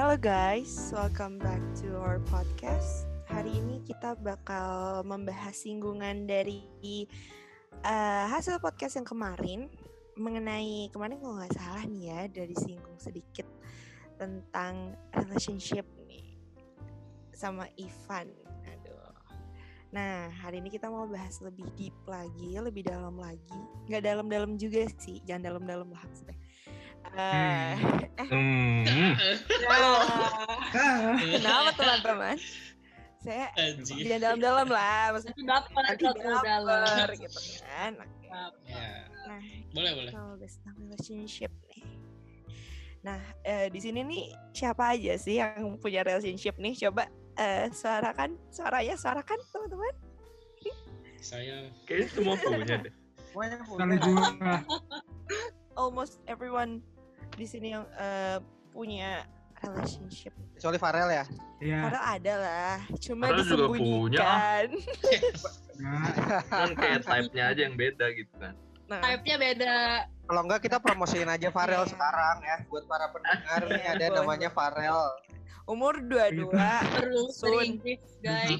Hello guys, welcome back to our podcast. Hari ini kita bakal membahas singgungan dari uh, hasil podcast yang kemarin mengenai kemarin kalau nggak salah nih ya dari singgung sedikit tentang relationship nih sama Ivan. Aduh. Nah hari ini kita mau bahas lebih deep lagi, lebih dalam lagi. Nggak dalam-dalam juga sih, jangan dalam-dalam lah maksudnya. Uh, eh, Hmm. Nah, kenapa teman-teman? Saya tidak dalam-dalam lah, maksudnya nanti dalam. baper gitu kan. Oke. Ya. Nah, Boleh, boleh. kalau relationship nih. Nah, eh, di sini nih siapa aja sih yang punya relationship nih? Coba eh, suarakan, suaranya suarakan teman-teman. Saya Kayaknya semua punya deh. Semuanya juga. Almost everyone di sini yang eh, punya relationship. Kecuali Farel ya. Iya. Padahal ada lah, cuma Padahal juga punya. disembunyikan. Nah, Kan kayak type-nya aja yang beda gitu kan. Nah, Type-nya beda. Kalau enggak kita promosiin aja Farel Iya. sekarang ya buat para pendengar nih Iya, ada namanya Farel. umur 22 Terus guys.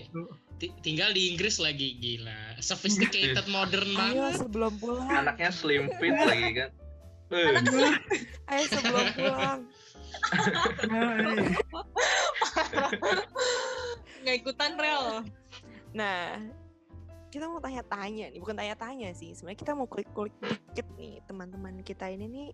tinggal di Inggris lagi gila. Sophisticated modern Ayo banget. sebelum pulang. Anaknya slim fit lagi kan. Eh, Ayo sebelum pulang. Nggak ikutan rel. Nah, kita mau tanya-tanya nih, bukan tanya-tanya sih. Sebenarnya kita mau kulik-kulik dikit nih teman-teman kita ini nih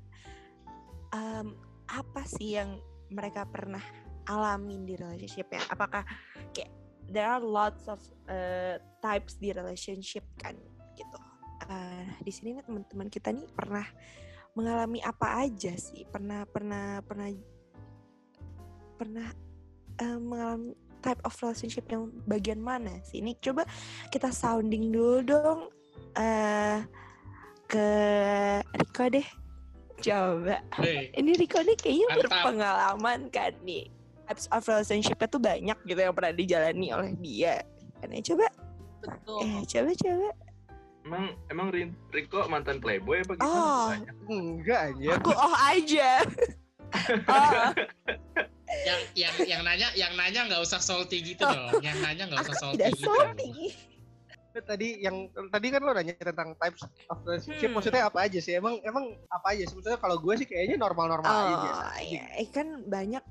em, apa sih yang mereka pernah alamin di relationship ya? Apakah kayak there are lots of uh, types di relationship kan gitu. Eh, di sini nih teman-teman kita nih pernah mengalami apa aja sih? Pernah pernah pernah pernah eh, mengalami type of relationship yang bagian mana sih? Ini coba kita sounding dulu dong eh ke Riko deh. Coba. Hei, Ini Riko nih kayaknya Mantap. berpengalaman kan nih. Types of relationship tuh banyak gitu yang pernah dijalani oleh dia. Kan ya coba, Betul. eh coba coba. Emang emang Rin- Riko mantan playboy apa gimana? Oh. Enggak anjir. Aku oh aja. oh, yang yang yang nanya yang nanya nggak usah salty gitu dong. Yang nanya nggak usah aku salty tidak gitu. salty. Tadi yang tadi kan lo nanya tentang types of relationship Hmm. maksudnya apa aja sih? Emang emang apa aja sih? Maksudnya kalau gue sih kayaknya normal-normal aja biasa. Oh, iya. Eh, kan banyak.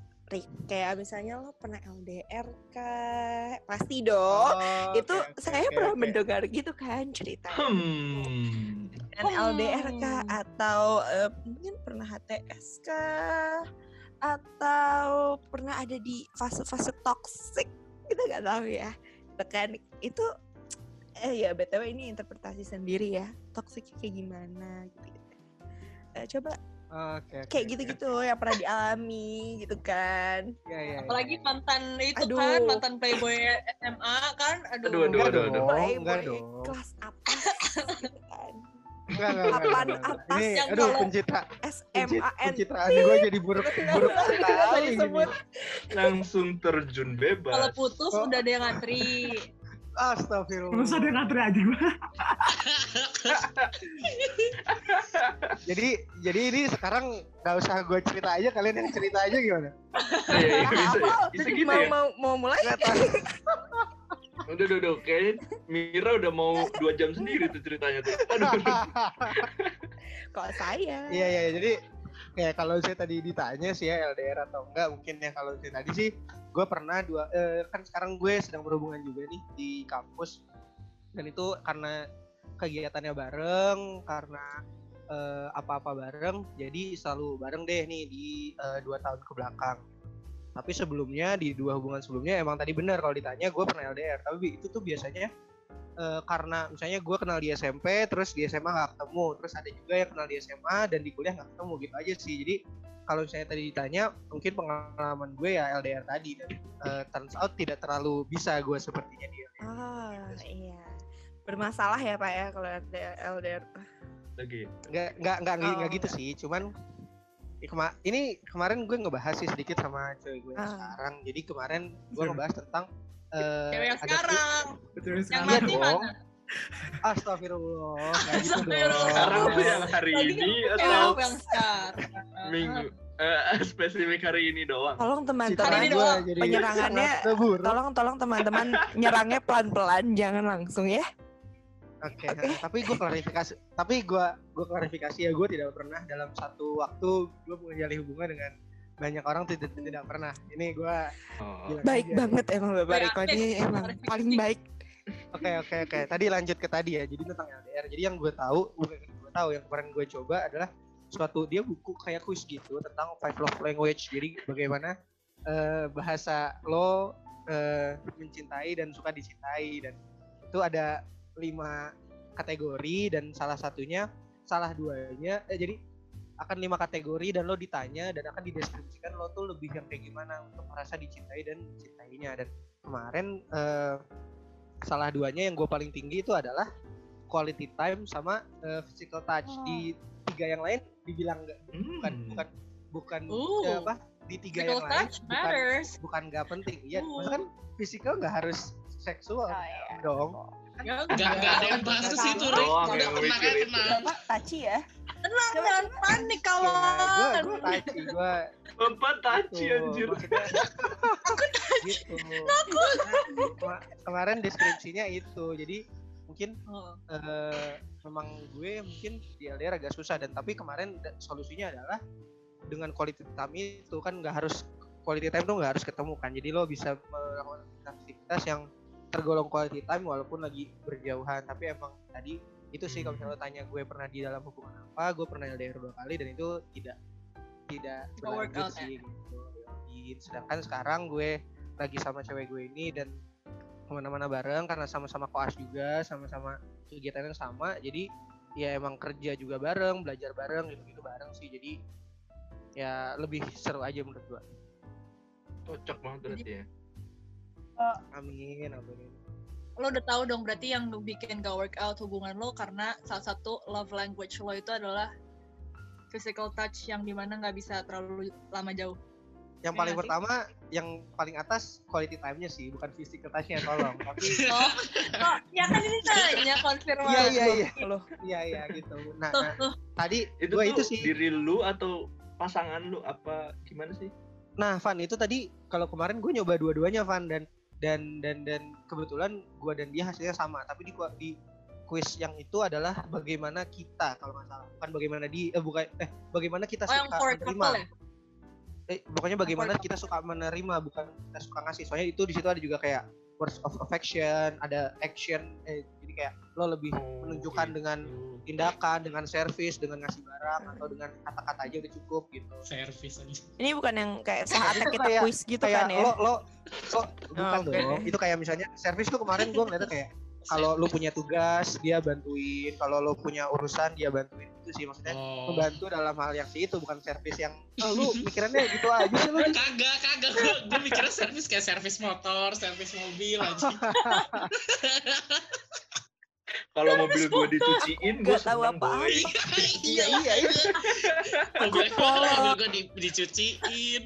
Kayak misalnya lo pernah LDR kah? Pasti dong. Oh, itu oke, saya oke, pernah oke. mendengar gitu kan ceritanya. Hmm. Dan LDR kah Hmm. atau eh, mungkin pernah HTS kah atau pernah ada di fase-fase toxic kita nggak tahu ya Gitu kan itu eh ya btw ini interpretasi sendiri ya toxic kayak gimana gitu, Eh, coba Oke. oke, kayak gitu-gitu yang pernah dialami gitu kan Iya, iya, iya. Apalagi mantan itu Aduh. kan, mantan playboy SMA kan. Aduh. Aduh, aduh, aduh, aduh. enggak Playboy dong. kelas atas gitu kan Enggak, enggak, atas Ini, yang aduh, kalau- pencitra, pencit, SMA pencitraan gue jadi buruk, buruk sekali. Langsung terjun bebas. Kalau putus Oh. udah ada yang ngantri. Astagfirullah. Ada yang ngantri aja gua. Jadi jadi ini sekarang nggak usah gue cerita aja kalian yang cerita aja gimana? Iya, iya, bisa, bisa gitu mau ya. mau mau mulai. Udah, udah, udah. Kayaknya Mira udah mau dua jam sendiri tuh ceritanya tuh. Aduh, aduh. kok saya Iya iya jadi kayak kalau saya tadi ditanya sih ya LDR atau enggak mungkin ya kalau saya tadi sih gue pernah dua eh, kan sekarang gue sedang berhubungan juga nih di kampus. Dan itu karena kegiatannya bareng karena eh, apa-apa bareng jadi selalu bareng deh nih di eh, dua tahun ke belakang. Tapi sebelumnya di dua hubungan sebelumnya emang tadi benar kalau ditanya gue pernah LDR tapi itu tuh biasanya eh, karena misalnya gue kenal di SMP terus di SMA nggak ketemu terus ada juga yang kenal di SMA dan di kuliah nggak ketemu gitu aja sih jadi kalau saya tadi ditanya mungkin pengalaman gue ya LDR tadi dan eh, turns out tidak terlalu bisa gue sepertinya dia ah iya bermasalah ya pak ya kalau LDR, LDR. Lagi. nggak nggak nggak nggak Oh. gitu sih cuman ya kema- ini kemarin gue ngebahas sih sedikit sama cewek gue yang Ah. sekarang jadi kemarin gue Sure. ngebahas tentang eh, Cewek yang sekarang. Betul Yang sekali. Iya mati dong. mana? Astagfirullah gitu Astagfirullah. dong. Sekarang tuh yang hari Lagi ini kan atau yang sekarang. minggu eh, spesifik hari ini doang. Tolong teman-teman penyerangannya tolong tolong teman-teman nyerangnya pelan-pelan jangan langsung ya. Oke, Oke. tapi gue klarifikasi. Tapi gue gue klarifikasi ya gue tidak pernah dalam satu waktu gue menjalin hubungan dengan banyak orang tidak tidak pernah. Ini gue Oh. Baik aja. banget emang Bapak Riko ini emang paling baik. Oke oke oke. Tadi lanjut ke tadi ya. Jadi tentang LDR. Jadi yang gue tahu bukan yang gue tahu yang kemarin gue coba adalah suatu dia buku kayak quiz gitu tentang five love language. Jadi bagaimana eh, bahasa lo eh, mencintai dan suka dicintai dan itu ada lima kategori dan salah satunya salah duanya eh, jadi akan lima kategori dan lo ditanya dan akan dideskripsikan lo tuh lebih yang kayak gimana untuk merasa dicintai dan dicintainya dan kemarin eh, salah duanya yang gue paling tinggi itu adalah quality time sama eh, physical touch Oh. di tiga yang lain dibilang nggak bukan Hmm. bukan bukan Ooh. eh, apa di tiga Physical yang lain touch bukan matters. bukan nggak penting iya maksudnya kan physical nggak harus seksual iya. dong Ya, Gak, gak ada yang bahas ke situ, Rik. Udah yang tenang. Bapak taci ya. Tenang, jangan panik gue kawan. gue taci gue Bapak taci Gitu, anjir. maksudnya gitu Kema- kemarin deskripsinya itu jadi mungkin eh, memang gue mungkin di LDR agak susah dan tapi kemarin solusinya adalah dengan quality time itu kan nggak harus quality time tuh nggak harus ketemu kan jadi lo bisa melakukan aktivitas yang tergolong quality time walaupun lagi berjauhan. Tapi emang tadi itu sih kalau misalnya lo tanya gue pernah di dalam hubungan apa gue pernah LDR dua kali dan itu tidak tidak berlanjut out ya? sih gitu sedangkan sekarang gue lagi sama cewek gue ini dan ke mana-mana bareng karena sama-sama koas juga sama-sama kegiatan yang sama. Jadi ya emang kerja juga bareng belajar bareng gitu gitu bareng sih. Jadi ya lebih seru aja menurut gua. Cocok banget berarti ya. Amin amin lo udah tahu dong berarti yang bikin gak work out hubungan lo karena salah satu love language lo itu adalah physical touch yang di mana nggak bisa terlalu lama jauh. yang Iya paling pertama yang paling atas quality time-nya sih bukan physical touch-nya tolong tapi Oh, oh ya kan ini tanya konfirmasi. iya iya iya Loh, iya iya gitu nah, Tuh, nah, tuh. tadi Itu gua tuh itu sih diri lu atau pasangan lu apa gimana sih? Nah, Van itu tadi kalau kemarin gue nyoba dua-duanya Van dan dan dan dan kebetulan gue dan dia hasilnya sama. Tapi di di quiz yang itu adalah bagaimana kita kalau nggak salah, bukan bagaimana di eh bukan eh bagaimana kita Oh suka menerima. ya? Eh, pokoknya bagaimana For kita suka menerima bukan kita suka ngasih. Soalnya itu di situ ada juga kayak words of affection, ada action eh kayak lo lebih Oh, menunjukkan gitu. dengan tindakan, dengan service, dengan ngasih barang atau dengan kata-kata aja udah cukup gitu. Servis aja. ini bukan yang kayak saatnya kita Kayak- quiz gitu kayak kan ya. lo lo lo bukan oke. dong itu kayak misalnya servis tuh kemarin gue ngeliatnya kayak kalau lu punya tugas dia bantuin kalau lo punya urusan dia bantuin itu sih maksudnya Oh. membantu dalam hal yang sih itu bukan servis yang oh, lu pikirannya gitu aja sih lu Kagak, kagak. Gue gue mikirnya servis kayak servis motor, servis mobil aja. Kalau mobil gue dicuciin gue Nggak tahu seneng boy. iya, iya iya Mobil polos. mobil gue di, dicuciin.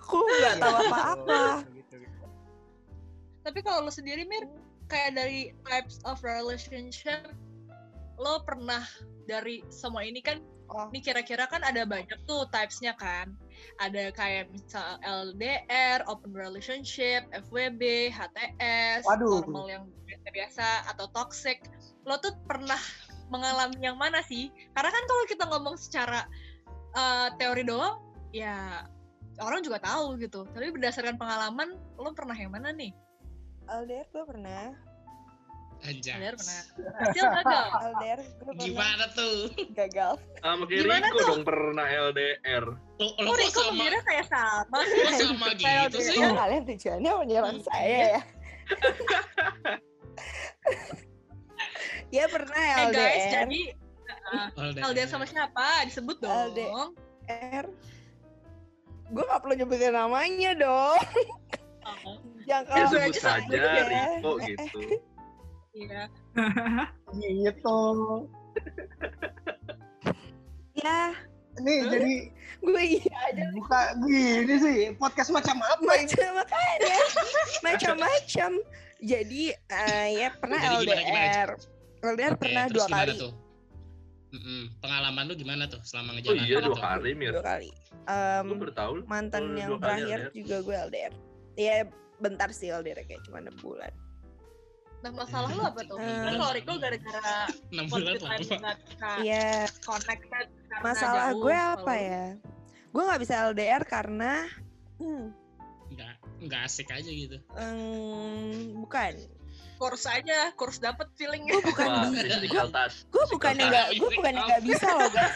Aku nggak tahu apa-apa. Gitu, gitu. Tapi kalau lo sendiri Mir, kayak dari types of relationship, lo pernah dari semua ini kan, Oh. ini kira-kira kan ada banyak tuh typesnya kan. Ada kayak misal LDR, open relationship, FWB, HTS, Waduh. normal yang biasa-biasa atau toxic. Lo tuh pernah mengalami yang mana sih? Karena kan kalau kita ngomong secara uh, teori doang, ya orang juga tahu gitu. Tapi berdasarkan pengalaman, lo pernah yang mana nih? LDR gue pernah. Anjay. LDR pernah. Hasil gagal. Pernah Gimana tuh? gagal. Sama kayak Gimana Riko tuh? dong pernah LDR. Lo, lo Kok kok Riko sama, mengira kayak sama kok sama gitu sih? Oh, kalian tujuannya menyerang saya ya. ya pernah Eh LDR. guys, jadi LDR. LDR sama siapa? Disebut dong. LDR. Gue gak perlu nyebutin namanya dong. Oh, Jangan Ya Oh, sebut aja saja ya. Riko gitu. Iya. gitu Ya, nih jadi gue iya aja. buka gini sih podcast macam apa ini Macam makanya. Macam-macam. Jadi eh, ya pernah Jadi gimana, gimana? LDR. LDR Oke, pernah dua kali. tuh? Mm-mm. Pengalaman lu gimana tuh selama Oh ngejalanin iya dua kali mir. dua kali baru tahu. mantan Oh, yang terakhir LDR. juga gue LDR ya bentar sih LDR kayak cuma 6 bulan Nah masalah lu apa tuh? Eh. Kan kalau Riko gara-gara 6 bulan quality lama. time nggak bisa Iya connected karena masalah jauh. gue apa Kalau- ya gue nggak bisa LDR karena hmm, Nggak, nggak asik aja gitu. em, bukan Kurs aja, kurs dapet feelingnya. gue bukan touch. gue bukannya touch. nggak gue bukannya nggak bisa loh guys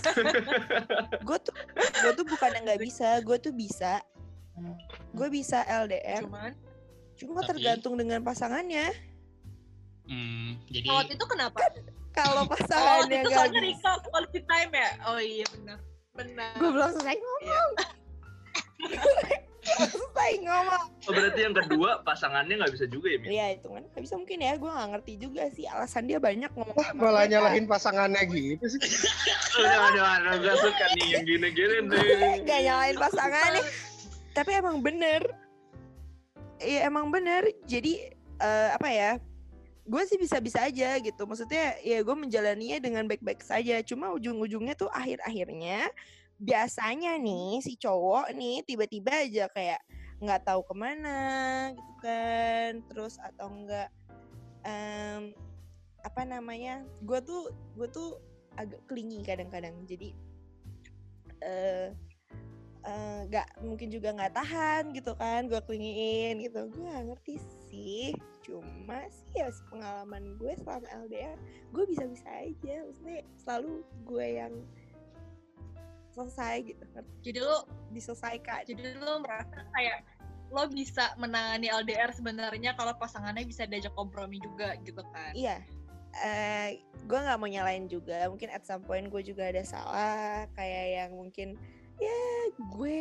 gue tuh gue tuh bukannya nggak bisa gue tuh bisa gue bisa LDR Cuman, cuma Tapi- tergantung dengan pasangannya Hmm, jadi kalau itu kenapa? kalau Oh, pasangannya itu nggak soalnya Riko quality time ya? Oh iya benar. Benar. gue belum selesai ngomong belum selesai ngomong Oh, berarti yang kedua pasangannya nggak bisa juga ya? Iya itu kan nggak bisa mungkin ya gue nggak ngerti juga sih alasan dia banyak ngomong Wah, malah nyalahin pasangannya gitu sih. Oh, jangan jangan, gak suka nih yang gini-gini nih. Gak nyalain pasangannya tapi emang bener Iya emang bener jadi eh, apa ya gue sih bisa-bisa aja gitu. Maksudnya ya gue menjalaninya dengan baik-baik saja. Cuma ujung-ujungnya tuh akhir-akhirnya biasanya nih si cowok nih tiba-tiba aja kayak nggak tahu ke mana gitu kan. Terus atau enggak em, apa namanya gue tuh gue tuh agak kelingi kadang-kadang. Jadi eh, nggak mungkin juga nggak tahan gitu kan gue kelingiin gitu. Gue ngerti sih. Cuma sih ya pengalaman gue selama LDR gue bisa-bisa aja. Maksudnya selalu gue yang selesai gitu ngerti Jadi lo diselesaikan. jadi lo merasa kayak lo bisa menangani LDR sebenarnya kalau pasangannya bisa diajak kompromi juga gitu kan. iya. Eh gue nggak mau nyalain juga. Mungkin at some point gue juga ada salah. Kayak yang mungkin ya gue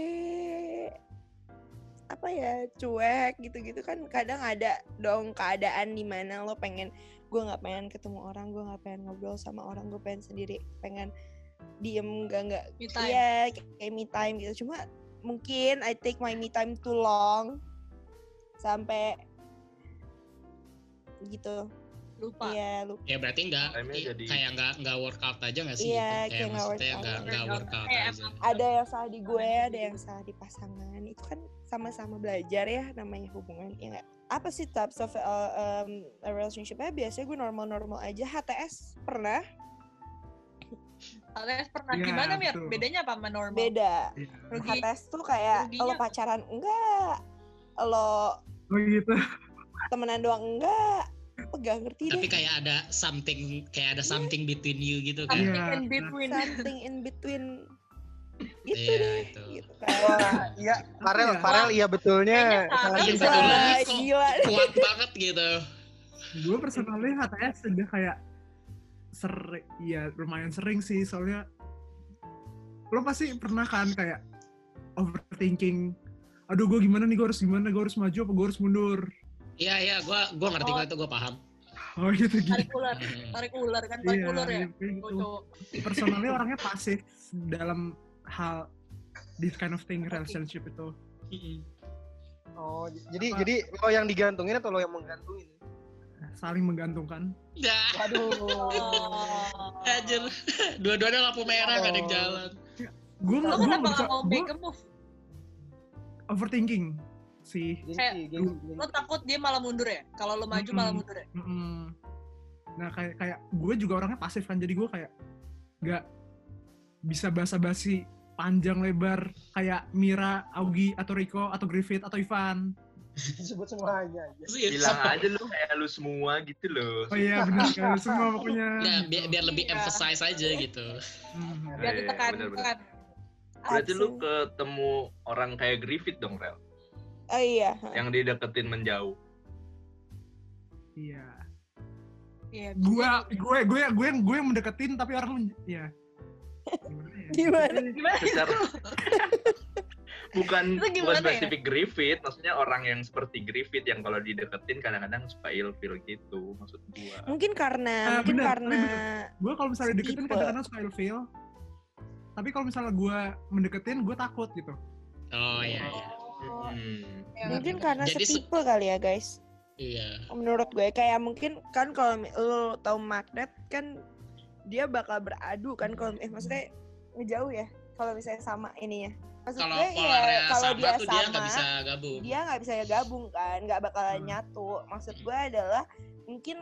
apa ya cuek gitu-gitu kan kadang ada dong keadaan di mana lo pengen gue nggak pengen ketemu orang gue nggak pengen ngobrol sama orang gue pengen sendiri pengen diem gak nggak. Iya kayak, kayak me time gitu. Cuma mungkin I take my me time too long sampai gitu Lupa. iya lupa ya berarti nggak jadi- kayak nggak nggak workout aja nggak sih Iya, gitu? kayak kayak nggak maksudnya workout. nggak nggak workout kayak aja ada yang salah di gue ada yang salah di pasangan itu kan sama-sama belajar ya namanya hubungan ya nggak apa sih types of uh, um, a relationship-nya biasanya gue normal-normal aja HTS pernah Kalian pernah Iya, gimana Mir? Bedanya apa sama normal? beda. Rugi. HTS tuh kayak Ruginya lo pacaran enggak lo Oh gitu. temenan doang enggak apa gak ngerti tapi deh kayak ada something kayak ada something between you gitu kan Something Iya. in between. something in between itu Iya, deh itu. gitu kan Wah, iya, Farel, ya? Farel iya betulnya. Kayaknya salah Iya, kita. betul. Wah, Kok- gila kuat banget gitu Gue personalnya HTS udah kayak sering, ya lumayan sering sih soalnya lo pasti pernah kan kayak overthinking. Aduh gue gimana nih gue harus gimana gue harus maju apa gue harus mundur. Iya iya gua gua ngerti Oh. kok itu gua paham Oh gitu gitu. Tarik ular. Tarik ular kan, tarik Iya, ular ya. iya, gitu. Cowok. Personalnya orangnya pasif dalam hal this kind of thing relationship itu. Oh, jadi Apa? jadi lo yang digantungin atau lo yang menggantungin? Saling menggantungkan. ya Waduh. Oh. anjir dua-duanya lampu merah gak ada yang Oh. jalan Gue Lo gue kenapa gak mau gue make a move? overthinking sih. Gengsi. Lo takut dia malah mundur ya? Kalau lo maju malah Mm-mm. mundur ya? Mm-mm. Nah kayak kayak gue juga orangnya pasif kan jadi gue kayak nggak bisa basa-basi panjang lebar kayak Mira, Augie atau Rico atau Griffith atau Ivan. Disebut semuanya aja. Bilang aja lu kayak lu semua gitu loh. Oh iya benar kan semua pokoknya. ya gitu. biar, biar lebih Iya. emphasize aja gitu Hmm. Biar Iya, ditekankan. benar-benar. Berarti lu ketemu orang kayak Griffith dong, Rel. Oh iya Yang dideketin menjauh. Iya. Iya. Gue gue gue gue yang gue yang mendeketin tapi orang men- ya. Gimana ya? Gimana? Gimana? Secara bukan Itu bukan ya? spesifik Griffith, maksudnya orang yang seperti Griffith yang kalau dideketin kadang-kadang suka ilfil gitu maksud gua. mungkin karena Ah, mungkin bener, karena Gue kalau misalnya deketin kadang-kadang suka ilfeel. Tapi kalau misalnya gue mendeketin gue takut gitu. oh iya iya Oh, Hmm. ya. mungkin karena Jadi se- setipe kali ya guys iya menurut gue kayak mungkin kan kalau lo tahu magnet kan dia bakal beradu kan kalau eh maksudnya ngejauh ya kalau misalnya sama ini ya maksud Kalau gue polarnya ya kalau sama dia tuh dia sama nggak bisa gabung. dia nggak bisa gabung kan nggak bakalan Hmm. nyatu maksud gue adalah mungkin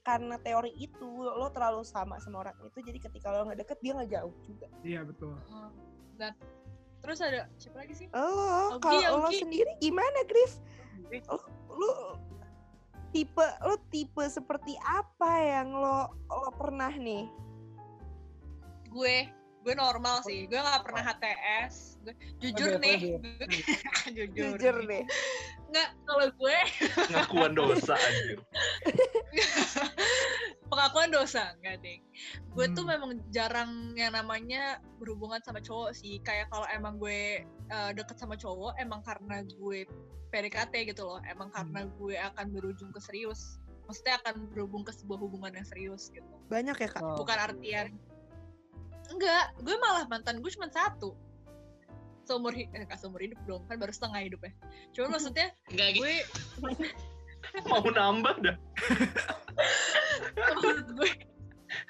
karena teori itu lo terlalu sama sama orang itu jadi ketika lo nggak deket dia nggak jauh juga Iya betul. Oh, Dan terus ada siapa lagi sih? oh Ogi, kalau lo Ogi. sendiri gimana Griff lo, lo tipe lo tipe seperti apa yang lo lo pernah nih Gue gue normal sih. Gue nggak pernah HTS. Gue, jujur Oke, nih. gue- jujur. jujur nih. deh Nggak kalau gue Ngakuan dosa anjir. pengakuan dosa enggak deh. Gue tuh Hmm. memang jarang yang namanya berhubungan sama cowok sih. Kayak kalau emang gue eh, deket sama cowok emang karena gue PDKT gitu loh. Emang karena gue akan berujung ke serius. Maksudnya akan berhubung ke sebuah hubungan yang serius gitu. banyak ya kak Oh. bukan artian enggak gue malah mantan gue cuma satu. Seumur hidup eh, gak seumur hidup dong kan baru setengah hidup ya. Cuman maksudnya Enggak gue Mau nambah dah. menurut gue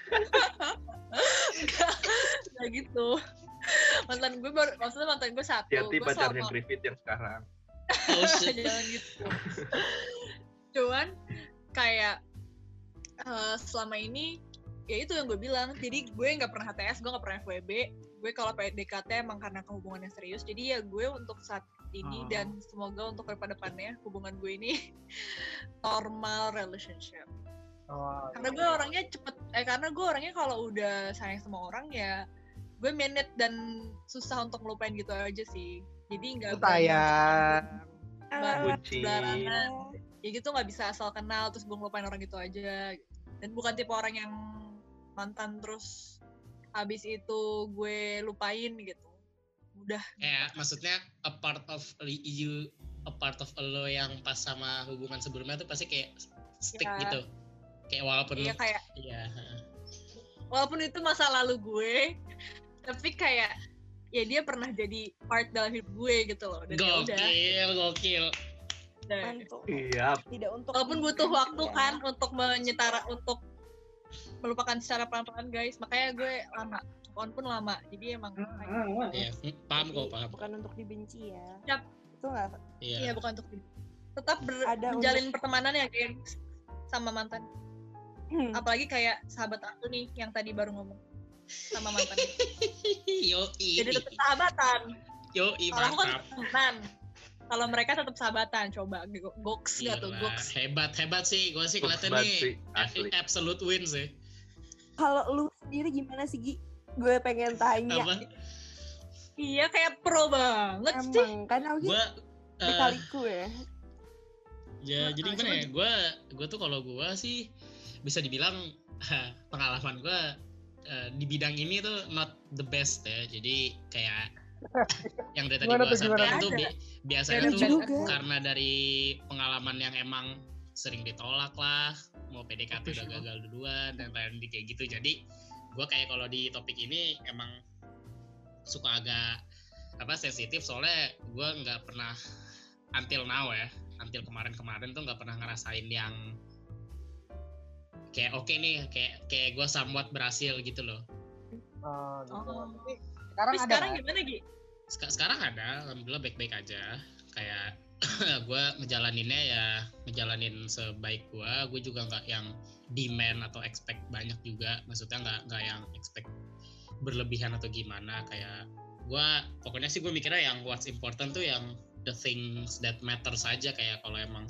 enggak enggak gitu. Mantan gue baru maksudnya mantan gue satu gue pacarnya selama- Griffith yang sekarang. Oh, jangan gitu. Cuman kayak eh, selama ini ya itu yang gue bilang jadi gue nggak pernah HTS gue nggak pernah FWB gue kalau PDKT emang karena kehubungan yang serius jadi ya gue untuk saat ini Oh. dan semoga untuk ke depannya hubungan gue ini normal relationship Oh, karena gue orangnya cepet eh karena gue orangnya kalau udah sayang sama orang ya gue minute dan susah untuk ngelupain gitu aja sih jadi nggak tayang. Sembarangan. ya gitu nggak bisa asal kenal terus gue ngelupain orang gitu aja dan bukan tipe orang yang mantan terus habis itu gue lupain gitu udah Kayak maksudnya a part of you a part of lo yang pas sama hubungan sebelumnya tuh pasti kayak stick Ya. gitu. Kayak walaupun ya kayak Iya, heeh. walaupun itu masa lalu gue tapi kayak ya dia pernah jadi part dalam hidup gue gitu loh dan ya udah Gokil, gokil. udah. mantul Iya. tidak untuk walaupun butuh waktu ya. kan untuk menyetara untuk melupakan secara pelan-pelan guys. Makanya gue lama on pun lama. Jadi emang Iya, hmm, paham kok, paham. bukan untuk dibenci ya. Yap. itu nggak? Iya. iya bukan untuk di- tetap ber- Ada menjalin pertemanan ya gengs sama mantan. Hmm. apalagi kayak sahabat aku nih yang tadi baru ngomong sama mantan. Yo, jadi tetap sahabatan. Yo, kalau aku kan temenan kalau mereka tetap sahabatan coba. Go- goks nggak tuh? Goks. hebat hebat sih. Gue sih kelihatan nih sih, absolute win sih. Kalau lu sendiri gimana sih Gi? gue pengen tanya. Apa? Iya kayak pro banget sih emang kan Augie gue kaliku ya. ya Nah, jadi gimana ya gue gue tuh kalau gue sih bisa dibilang pengalaman gue di bidang ini tuh not the best ya. Jadi kayak yang dari tadi gue sampaikan tuh? bi- biasanya Ada tuh juga. karena dari pengalaman yang emang sering ditolak lah mau PDKT udah gagal duluan dan lain kayak gitu jadi gue kayak kalau di topik ini emang suka agak apa sensitif soalnya gue nggak pernah until now ya until kemarin-kemarin tuh nggak pernah ngerasain yang kayak oke nih kayak kayak gue somewhat berhasil gitu loh Oh, gitu. Oh. Tapi sekarang tapi ada sekarang kan? gimana Gi? Sek- sekarang ada alhamdulillah baik-baik aja kayak gue ngejalaninnya ya ngejalanin sebaik gue gue juga nggak yang demand atau expect banyak juga maksudnya nggak nggak yang expect berlebihan atau gimana kayak gue pokoknya sih gue mikirnya yang what's important tuh yang the things that matter saja kayak kalau emang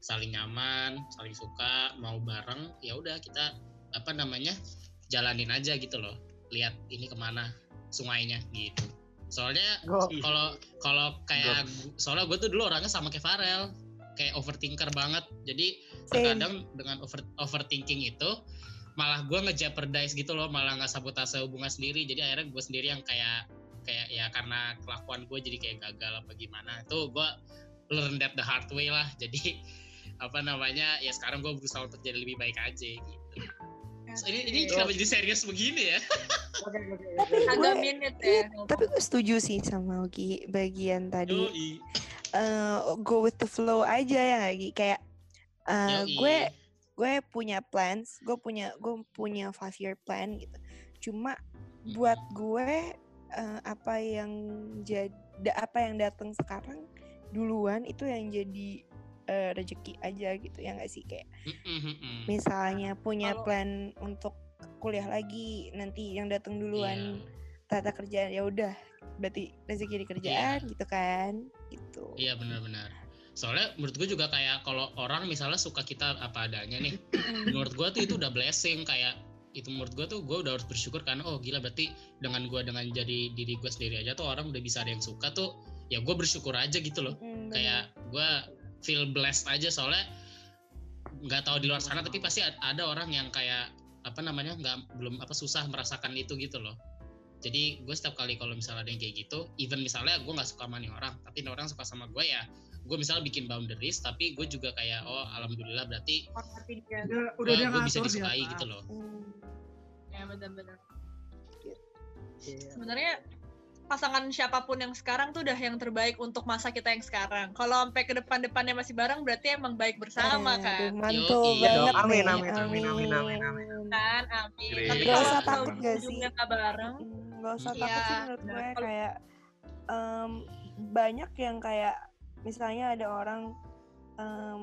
saling nyaman saling suka mau bareng ya udah kita apa namanya jalanin aja gitu loh lihat ini ke mana sungainya gitu. Soalnya Go. kalau kalau kayak gu- soalnya gue tuh dulu orangnya sama kayak Farel kayak overthinker banget. Jadi Same. terkadang dengan over overthinking itu malah gue ngejeopardize gitu loh malah nggak sabotase hubungan sendiri. Jadi akhirnya gue sendiri yang kayak kayak ya karena kelakuan gue jadi kayak gagal apa gimana. Itu gue learn that the hard way lah. Jadi apa namanya ya sekarang gue berusaha untuk jadi lebih baik aja gitu So, ini ini kenapa jadi serius begini ya? Oke, oke, Tapi oke. agak gue- minute Iya, ya tapi gue setuju sih sama Ogi bagian tadi. Yoi. eh, go with the flow aja ya lagi kayak eh, Yoi. gue gue punya plans gue punya gue punya five year plan gitu. Cuma buat gue eh, apa yang jadi apa yang datang sekarang duluan itu yang jadi eh, rezeki aja gitu ya nggak sih? Kayak misalnya punya Kalau- plan untuk kuliah lagi nanti yang datang duluan Iya. tata kerjaan ya udah berarti rezeki di kerjaan gitu kan gitu. Iya benar-benar. Soalnya menurut gue juga kayak kalau orang misalnya suka kita apa adanya nih, menurut gue tuh itu udah blessing kayak itu menurut gue tuh gue udah harus bersyukur karena oh gila berarti dengan gue dengan jadi diri gue sendiri aja tuh orang udah bisa ada yang suka tuh ya gue bersyukur aja gitu loh. Mm, kayak gue feel blessed aja soalnya nggak tahu di luar sana tapi pasti ad- ada orang yang kayak apa namanya nggak belum apa susah merasakan itu gitu loh jadi gue setiap kali kalau misalnya ada yang kayak gitu even misalnya gue nggak suka sama nih orang tapi nih orang suka sama gue ya gue misalnya bikin boundaries tapi gue juga kayak oh alhamdulillah berarti dia. Udah, dia gue bisa disukai gitu loh Mm. Ya benar-benar. Iya. Sebenarnya pasangan siapa pun yang sekarang tuh udah yang terbaik untuk masa kita yang sekarang. Kalau sampai ke depan-depannya masih bareng berarti emang baik bersama Aduh, kan. mantul Yoi. Iya banget dong. Amin, amin, amin, amin, amin, amin. Kan, amin. Tapi Gak kalau usah takut gak sih? nggak bareng, Mm, nggak usah Iya, takut sih menurut gue Kalau- kayak em, banyak yang kayak misalnya ada orang em,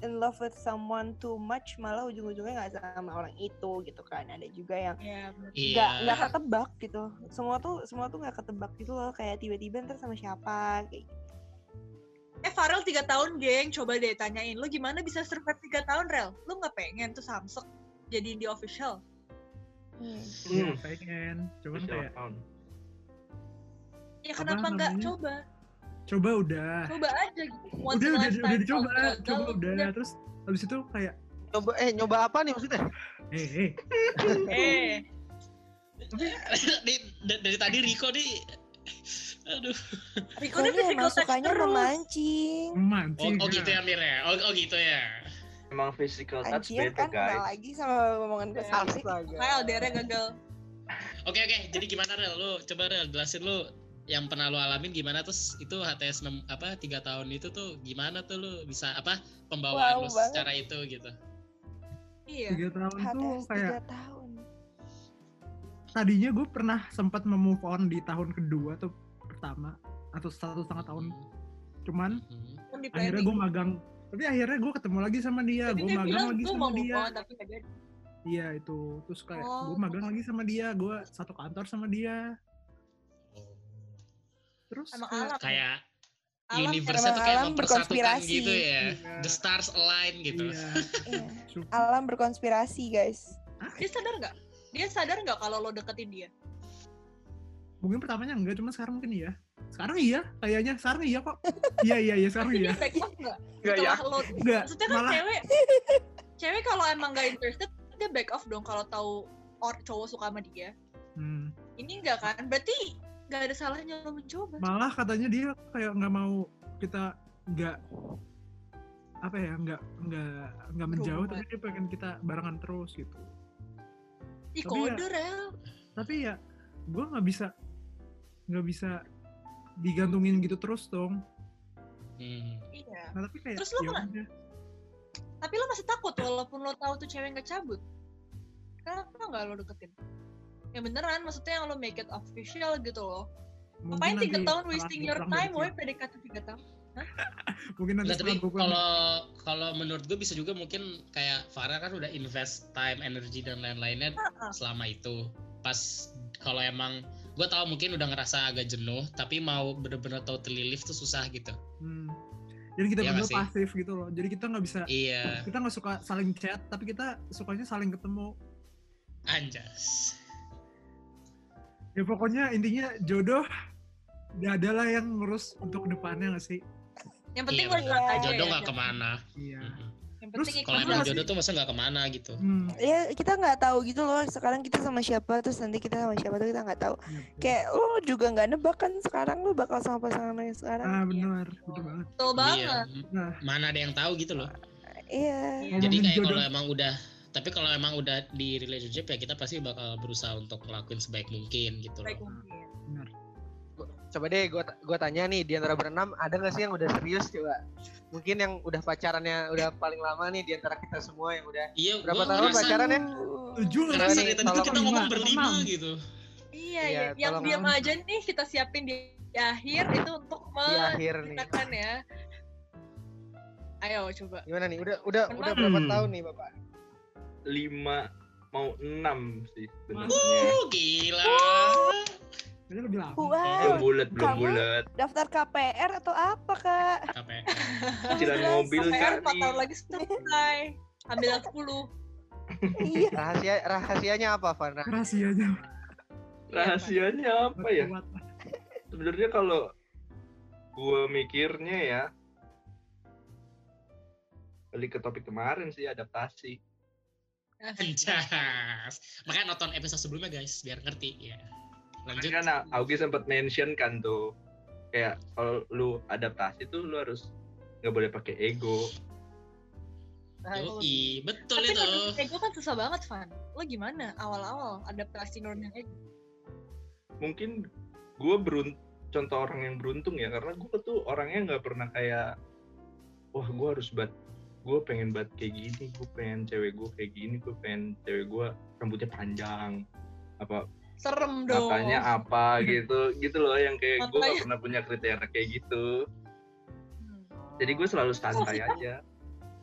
in love with someone too much malah ujung-ujungnya nggak sama orang itu gitu kan ada juga yang ya iya nggak nggak ketebak gitu semua tuh semua tuh nggak ketebak gitu loh kayak tiba-tiba ntar sama siapa kayak gitu. Eh Farel 3 tahun geng, coba deh tanyain. Lu gimana bisa survive 3 tahun Rel? Lu nggak pengen tuh Samsung jadi di official? Hmm. Iya, Hmm. pengen. Cuman kayak tahun? Ya Apa kenapa nggak namanya? coba? Coba udah. Coba aja gitu. Once udah udah udah dicoba, coba udah. udah. Terus habis itu kayak Coba eh nyoba apa nih maksudnya? eh eh Eh, dari, dari tadi Riko nih aduh Riko ini physical sukanya terus. memancing oh, memancing. oh gitu ya Mir ya oh, oh gitu ya Emang physical touch Anjir beda kan guys. lagi sama omongan gue Ya. sendiri. Kayak LDR gagal. Oke oke, jadi gimana Rel? Lu coba Rel jelasin lu yang pernah lu alamin gimana terus itu HTS 6 apa tiga tahun itu tuh gimana tuh lu bisa apa pembawaan Wow lu banget. secara itu gitu. Iya. tiga tahun tuh HTS kayak 3 tahun tadinya gue pernah sempat memove on di tahun kedua tuh pertama atau satu setengah tahun cuman Mhm. Kan di akhirnya gue magang tapi akhirnya gue ketemu lagi sama dia gue magang bilang lagi sama dia on tapi iya itu terus kayak Oh. gue magang lagi sama dia gue satu kantor sama dia. Terus Emang kayak- alam. Kayak Alam universe tuh kayak alam mempersatukan berkonspirasi. gitu ya. Iya. The stars align gitu. Iya. Sup- alam berkonspirasi guys Dia sadar nggak? Dia sadar nggak kalau lo deketin dia? mungkin pertamanya enggak cuma sekarang mungkin iya sekarang iya kayaknya sekarang iya kok iya iya iya sekarang iya dia back off nggak? Enggak ya. Lo, enggak maksudnya kan malah cewek, cewek kalau emang nggak interested, dia back off dong kalau tahu or cowok suka sama dia. hmm, Ini enggak kan? Berarti nggak ada salahnya lo mencoba. malah katanya dia kayak nggak mau kita nggak apa ya nggak nggak nggak menjauh tapi dia pengen kita barengan terus gitu Ih tapi ya- rel. tapi ya gue nggak bisa nggak bisa digantungin gitu terus dong Hmm. Iya. nah tapi kayak Terus lo ya udah. Tapi lo masih takut walaupun lo tahu tuh cewek nggak cabut. Kenapa nggak lo deketin? Ya beneran, maksudnya yang lo make it official gitu loh. Mungkin Ngapain tiga tahun wasting your time, woy, sini. PDKT tiga tahun. mungkin nanti Nah, tapi kalau kalau menurut gue bisa juga mungkin kayak Farah kan udah invest time, energi dan lain-lainnya Ah, ah. selama itu. Pas kalau emang gue tahu mungkin udah ngerasa agak jenuh, tapi mau bener-bener totally live tuh susah gitu. hmm. jadi kita Iya berdua nggak sih? pasif gitu loh jadi kita nggak bisa Iya, kita nggak suka saling chat tapi kita sukanya saling ketemu anjas. Ya pokoknya intinya jodoh gak ada lah yang ngurus untuk depannya gak sih Yang penting Iya, hard aja Jodoh ya. nggak ke mana. iya Mhm. Yang Terus penting Kalau emang jodoh tuh masa nggak ke mana gitu. hmm. ya kita nggak tahu gitu loh sekarang kita sama siapa terus nanti kita sama siapa tuh kita nggak tahu iya, betul. kayak lo juga nggak nebak kan sekarang lo bakal sama pasangan lo yang sekarang ah benar betul banget Betul banget. Iya. Nah. Mana ada yang tahu gitu loh. iya Jadi kayak jodoh. kalau emang udah tapi kalau emang udah di relationship ya kita pasti bakal berusaha untuk ngelakuin sebaik mungkin gitu Baik loh. mungkin. benar coba deh gue gua tanya nih di antara berenam ada nggak sih yang udah serius coba? Mungkin yang udah pacarannya udah paling lama nih di antara kita semua yang udah Iya, Berapa tahun ngerasa- pacarannya? Tujuh Ngerasa nih, dari tadi tuh kita ngomong lima, berlima enam. gitu. Iya, Iya, ya. yang diam aja nih kita siapin di, di akhir itu untuk menceritakan ya. Ayo coba. Gimana nih? Udah udah udah berapa Hmm. tahun nih bapak? Lima mau enam sih sebenarnya. Uh, gila. Ini lebih lama. Belum bulat, belum bulat. daftar KPR atau apa kak? KPR. Cicilan mobil PR kan 4 nih. tahun lagi selesai. Ambil yang 10. iya. Rahasia rahasianya apa, Van? Rahasianya. Rahasianya apa ya? Sebenarnya kalau gua mikirnya ya balik ke topik kemarin sih adaptasi. Anjas. Makanya nonton episode sebelumnya guys, biar ngerti ya. Lanjut. Kan Augie sempat mention kan tuh kayak kalau lu adaptasi tuh lu harus nggak boleh pakai ego. Yoi, betul Tapi itu. nurunin ego kan susah banget, Van. Lo gimana awal-awal adaptasi nurunin ego? Mungkin gue berunt contoh orang yang beruntung ya karena gue tuh orangnya nggak pernah kayak wah gue harus gue pengen bat kayak gini gue pengen cewek gue kayak gini gue pengen cewek gue rambutnya panjang apa Serem dong. matanya apa gitu gitu loh yang kayak gue gak pernah punya kriteria kayak gitu Hmm. jadi gue selalu santai aja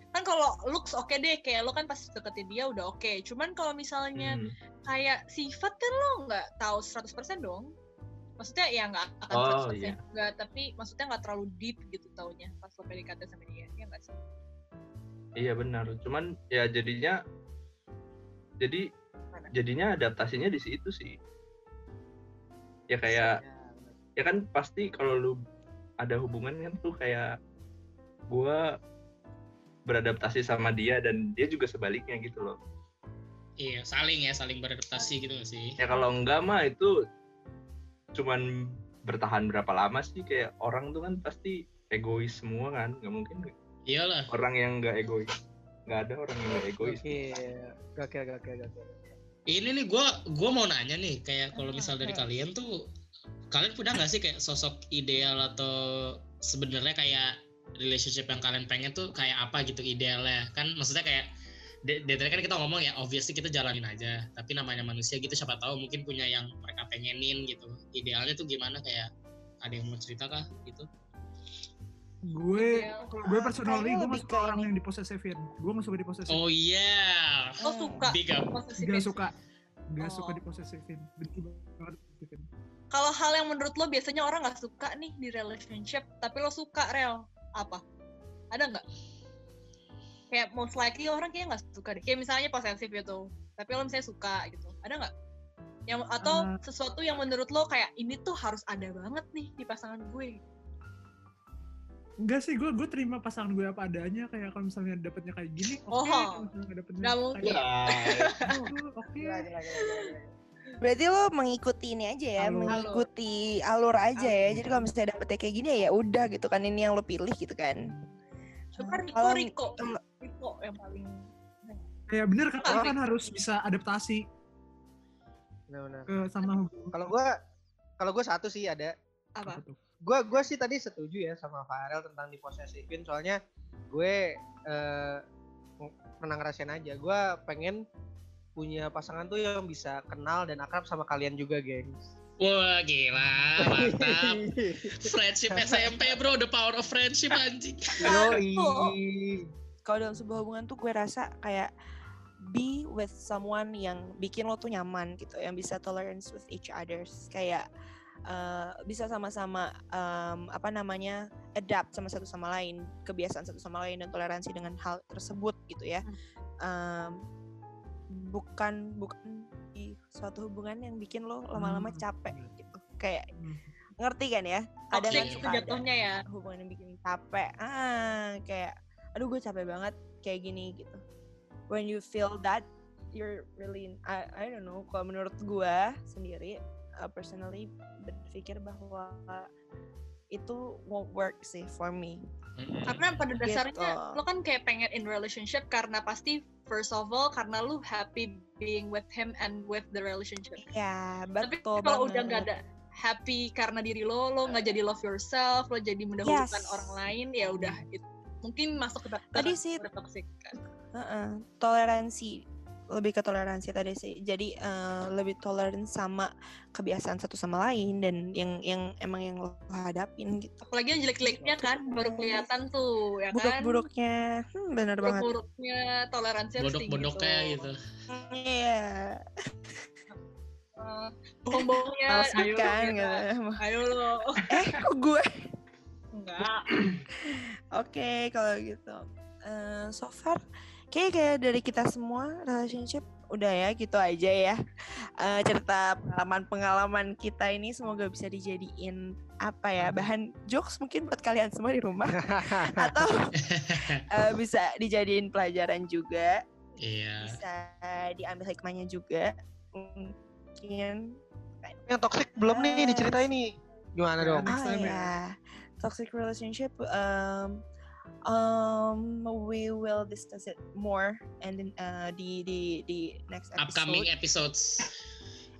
Kan kalau looks oke deh, kayak lo kan pas deketin dia udah oke. Cuman kalau misalnya Hmm. kayak sifat kan lo nggak tahu 100% dong. Maksudnya ya nggak akan Oh, 100% iya. juga, tapi maksudnya nggak terlalu deep gitu taunya pas lo PDKT sama dia. Ya nggak sih? Iya benar. Cuman ya jadinya jadi Mana? jadinya adaptasinya di situ sih. Ya kayak ya kan pasti kalau lu ada hubungan kan tuh kayak gua beradaptasi sama dia dan dia juga sebaliknya gitu loh. Iya, saling ya, saling beradaptasi gitu nggak sih? ya kalau enggak mah itu cuman bertahan berapa lama sih? Kayak orang tuh kan pasti egois semua kan nggak mungkin Iyalah. orang yang nggak egois. Nggak ada orang yang nggak egois. Oke, oke, oke, oke. Ini nih gua gua mau nanya nih, kayak kalau misal dari kalian tuh kalian punya nggak sih kayak sosok ideal atau sebenarnya kayak relationship yang kalian pengen tuh kayak apa gitu idealnya? Kan maksudnya kayak dari tadi kan kita ngomong ya obviously kita jalanin aja. Tapi namanya manusia gitu siapa tahu mungkin punya yang mereka pengenin gitu. Idealnya tuh gimana? Kayak ada yang mau cerita kah gitu Gue gue personally Kayaknya gue masuk ke orang yang diposesifin. Gue gak suka diposesifin. oh iya Lo suka big up posesifin. Gak suka. Gak Oh. suka diposesifin. Benci banget diposesifin. Kalau hal yang menurut lo biasanya orang nggak suka nih di relationship, tapi lo suka real apa? Ada nggak? Kayak most likely orang kayaknya nggak suka deh. Kayak misalnya posesif gitu, tapi lo misalnya suka gitu. Ada nggak? Yang atau Ah. sesuatu yang menurut lo kayak ini tuh harus ada banget nih di pasangan gue. Enggak sih, gue gue terima pasangan gue apa adanya. Kayak kalau misalnya dapetnya kayak gini, oke. Oh. Kalau misalnya nggak dapetnya Nggak mungkin. kayak ya gitu, oke. Berarti lo mengikuti ini aja ya, Alur. mengikuti alur aja ya. Alur. Jadi kalau misalnya dapetnya kayak gini ya udah gitu kan ini yang lo pilih gitu kan. Coba Riko, Kalau- Riko, Riko yang paling Kayak bener kata Asik. kan harus bisa adaptasi Benar-benar. ke sama Kalau gue, kalau gue satu sih ada. apa? apa tuh. Gue gue sih tadi setuju ya sama Farel tentang diposesifin. Soalnya gue eh, pernah ngerasain aja. Gue pengen punya pasangan tuh yang bisa kenal dan akrab sama kalian juga, gengs. wah gila mantap friendship SMP bro the power of friendship anjing Yoi. Kalau dalam sebuah hubungan tuh gue rasa kayak be with someone yang bikin lo tuh nyaman gitu, yang bisa tolerance with each others, kayak eh, bisa sama-sama em, apa namanya adapt sama satu sama lain, kebiasaan satu sama lain dan toleransi dengan hal tersebut gitu ya. Em, bukan bukan di suatu hubungan yang bikin lo lama-lama Hmm. capek gitu, kayak Hmm. ngerti kan ya? Kan Toxic suka ada jatuhnya ya. hubungan yang bikin capek ah kayak aduh gue capek banget kayak gini gitu when you feel that you're really I, I don't know kalau menurut gue sendiri uh, personally berpikir bahwa itu won't work sih for me. Karena pada dasarnya Gitu. lo kan kayak pengen in relationship karena pasti first of all karena lu happy being with him and with the relationship. ya Tapi betul kalau udah nggak ada happy karena diri lo, lo nggak jadi love yourself, lo jadi mendahulukan Yes. orang lain, ya udah mungkin masuk ke Tadi sih- kan. Heeh, toleransi lebih ke toleransi tadi sih jadi eh, lebih toleran sama kebiasaan satu sama lain dan yang yang emang yang lo hadapin gitu Apalagi yang jelek-jeleknya kan baru kelihatan tuh, ya kan? buruk-buruknya hmm, benar banget Buruk-buruknya toleransi Bodok-bodoknya gitu. iya Eh, bohong-bohongnya, males ayo, kan gitu. ayo lo. eh kok gue Enggak. oke kalau gitu Eh, so far kayak kayak dari kita semua relationship udah ya gitu aja ya Eh, cerita pengalaman-pengalaman kita ini semoga bisa dijadiin apa ya bahan jokes mungkin buat kalian semua di rumah atau eh, bisa dijadiin pelajaran juga Iya. bisa diambil hikmahnya juga mungkin Yang toxic belum nih diceritain nih. Gimana dong? Ah time ya. ya toxic relationship um, um we will discuss it more and then uh, di di di next episode Upcoming episodes.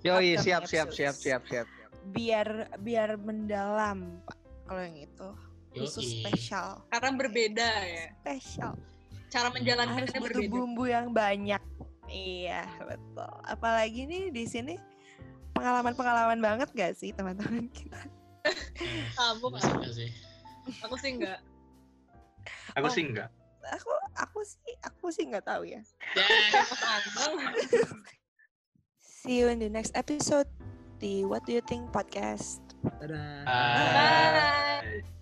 Yoi, upcoming siap, siap, siap, episodes. siap, siap. biar biar mendalam Pak, kalau yang itu khusus Yoi. spesial Karena berbeda ya. spesial Cara harus menjalankannya butuh berbeda. bumbu yang banyak iya betul apalagi nih di sini pengalaman-pengalaman banget gak sih teman-teman kita Kamu kan? Aku sih enggak. Aku Oh. sih enggak. aku aku sih aku sih nggak tahu ya see you in the next episode di What Do You Think podcast Dadah. Ah. Bye.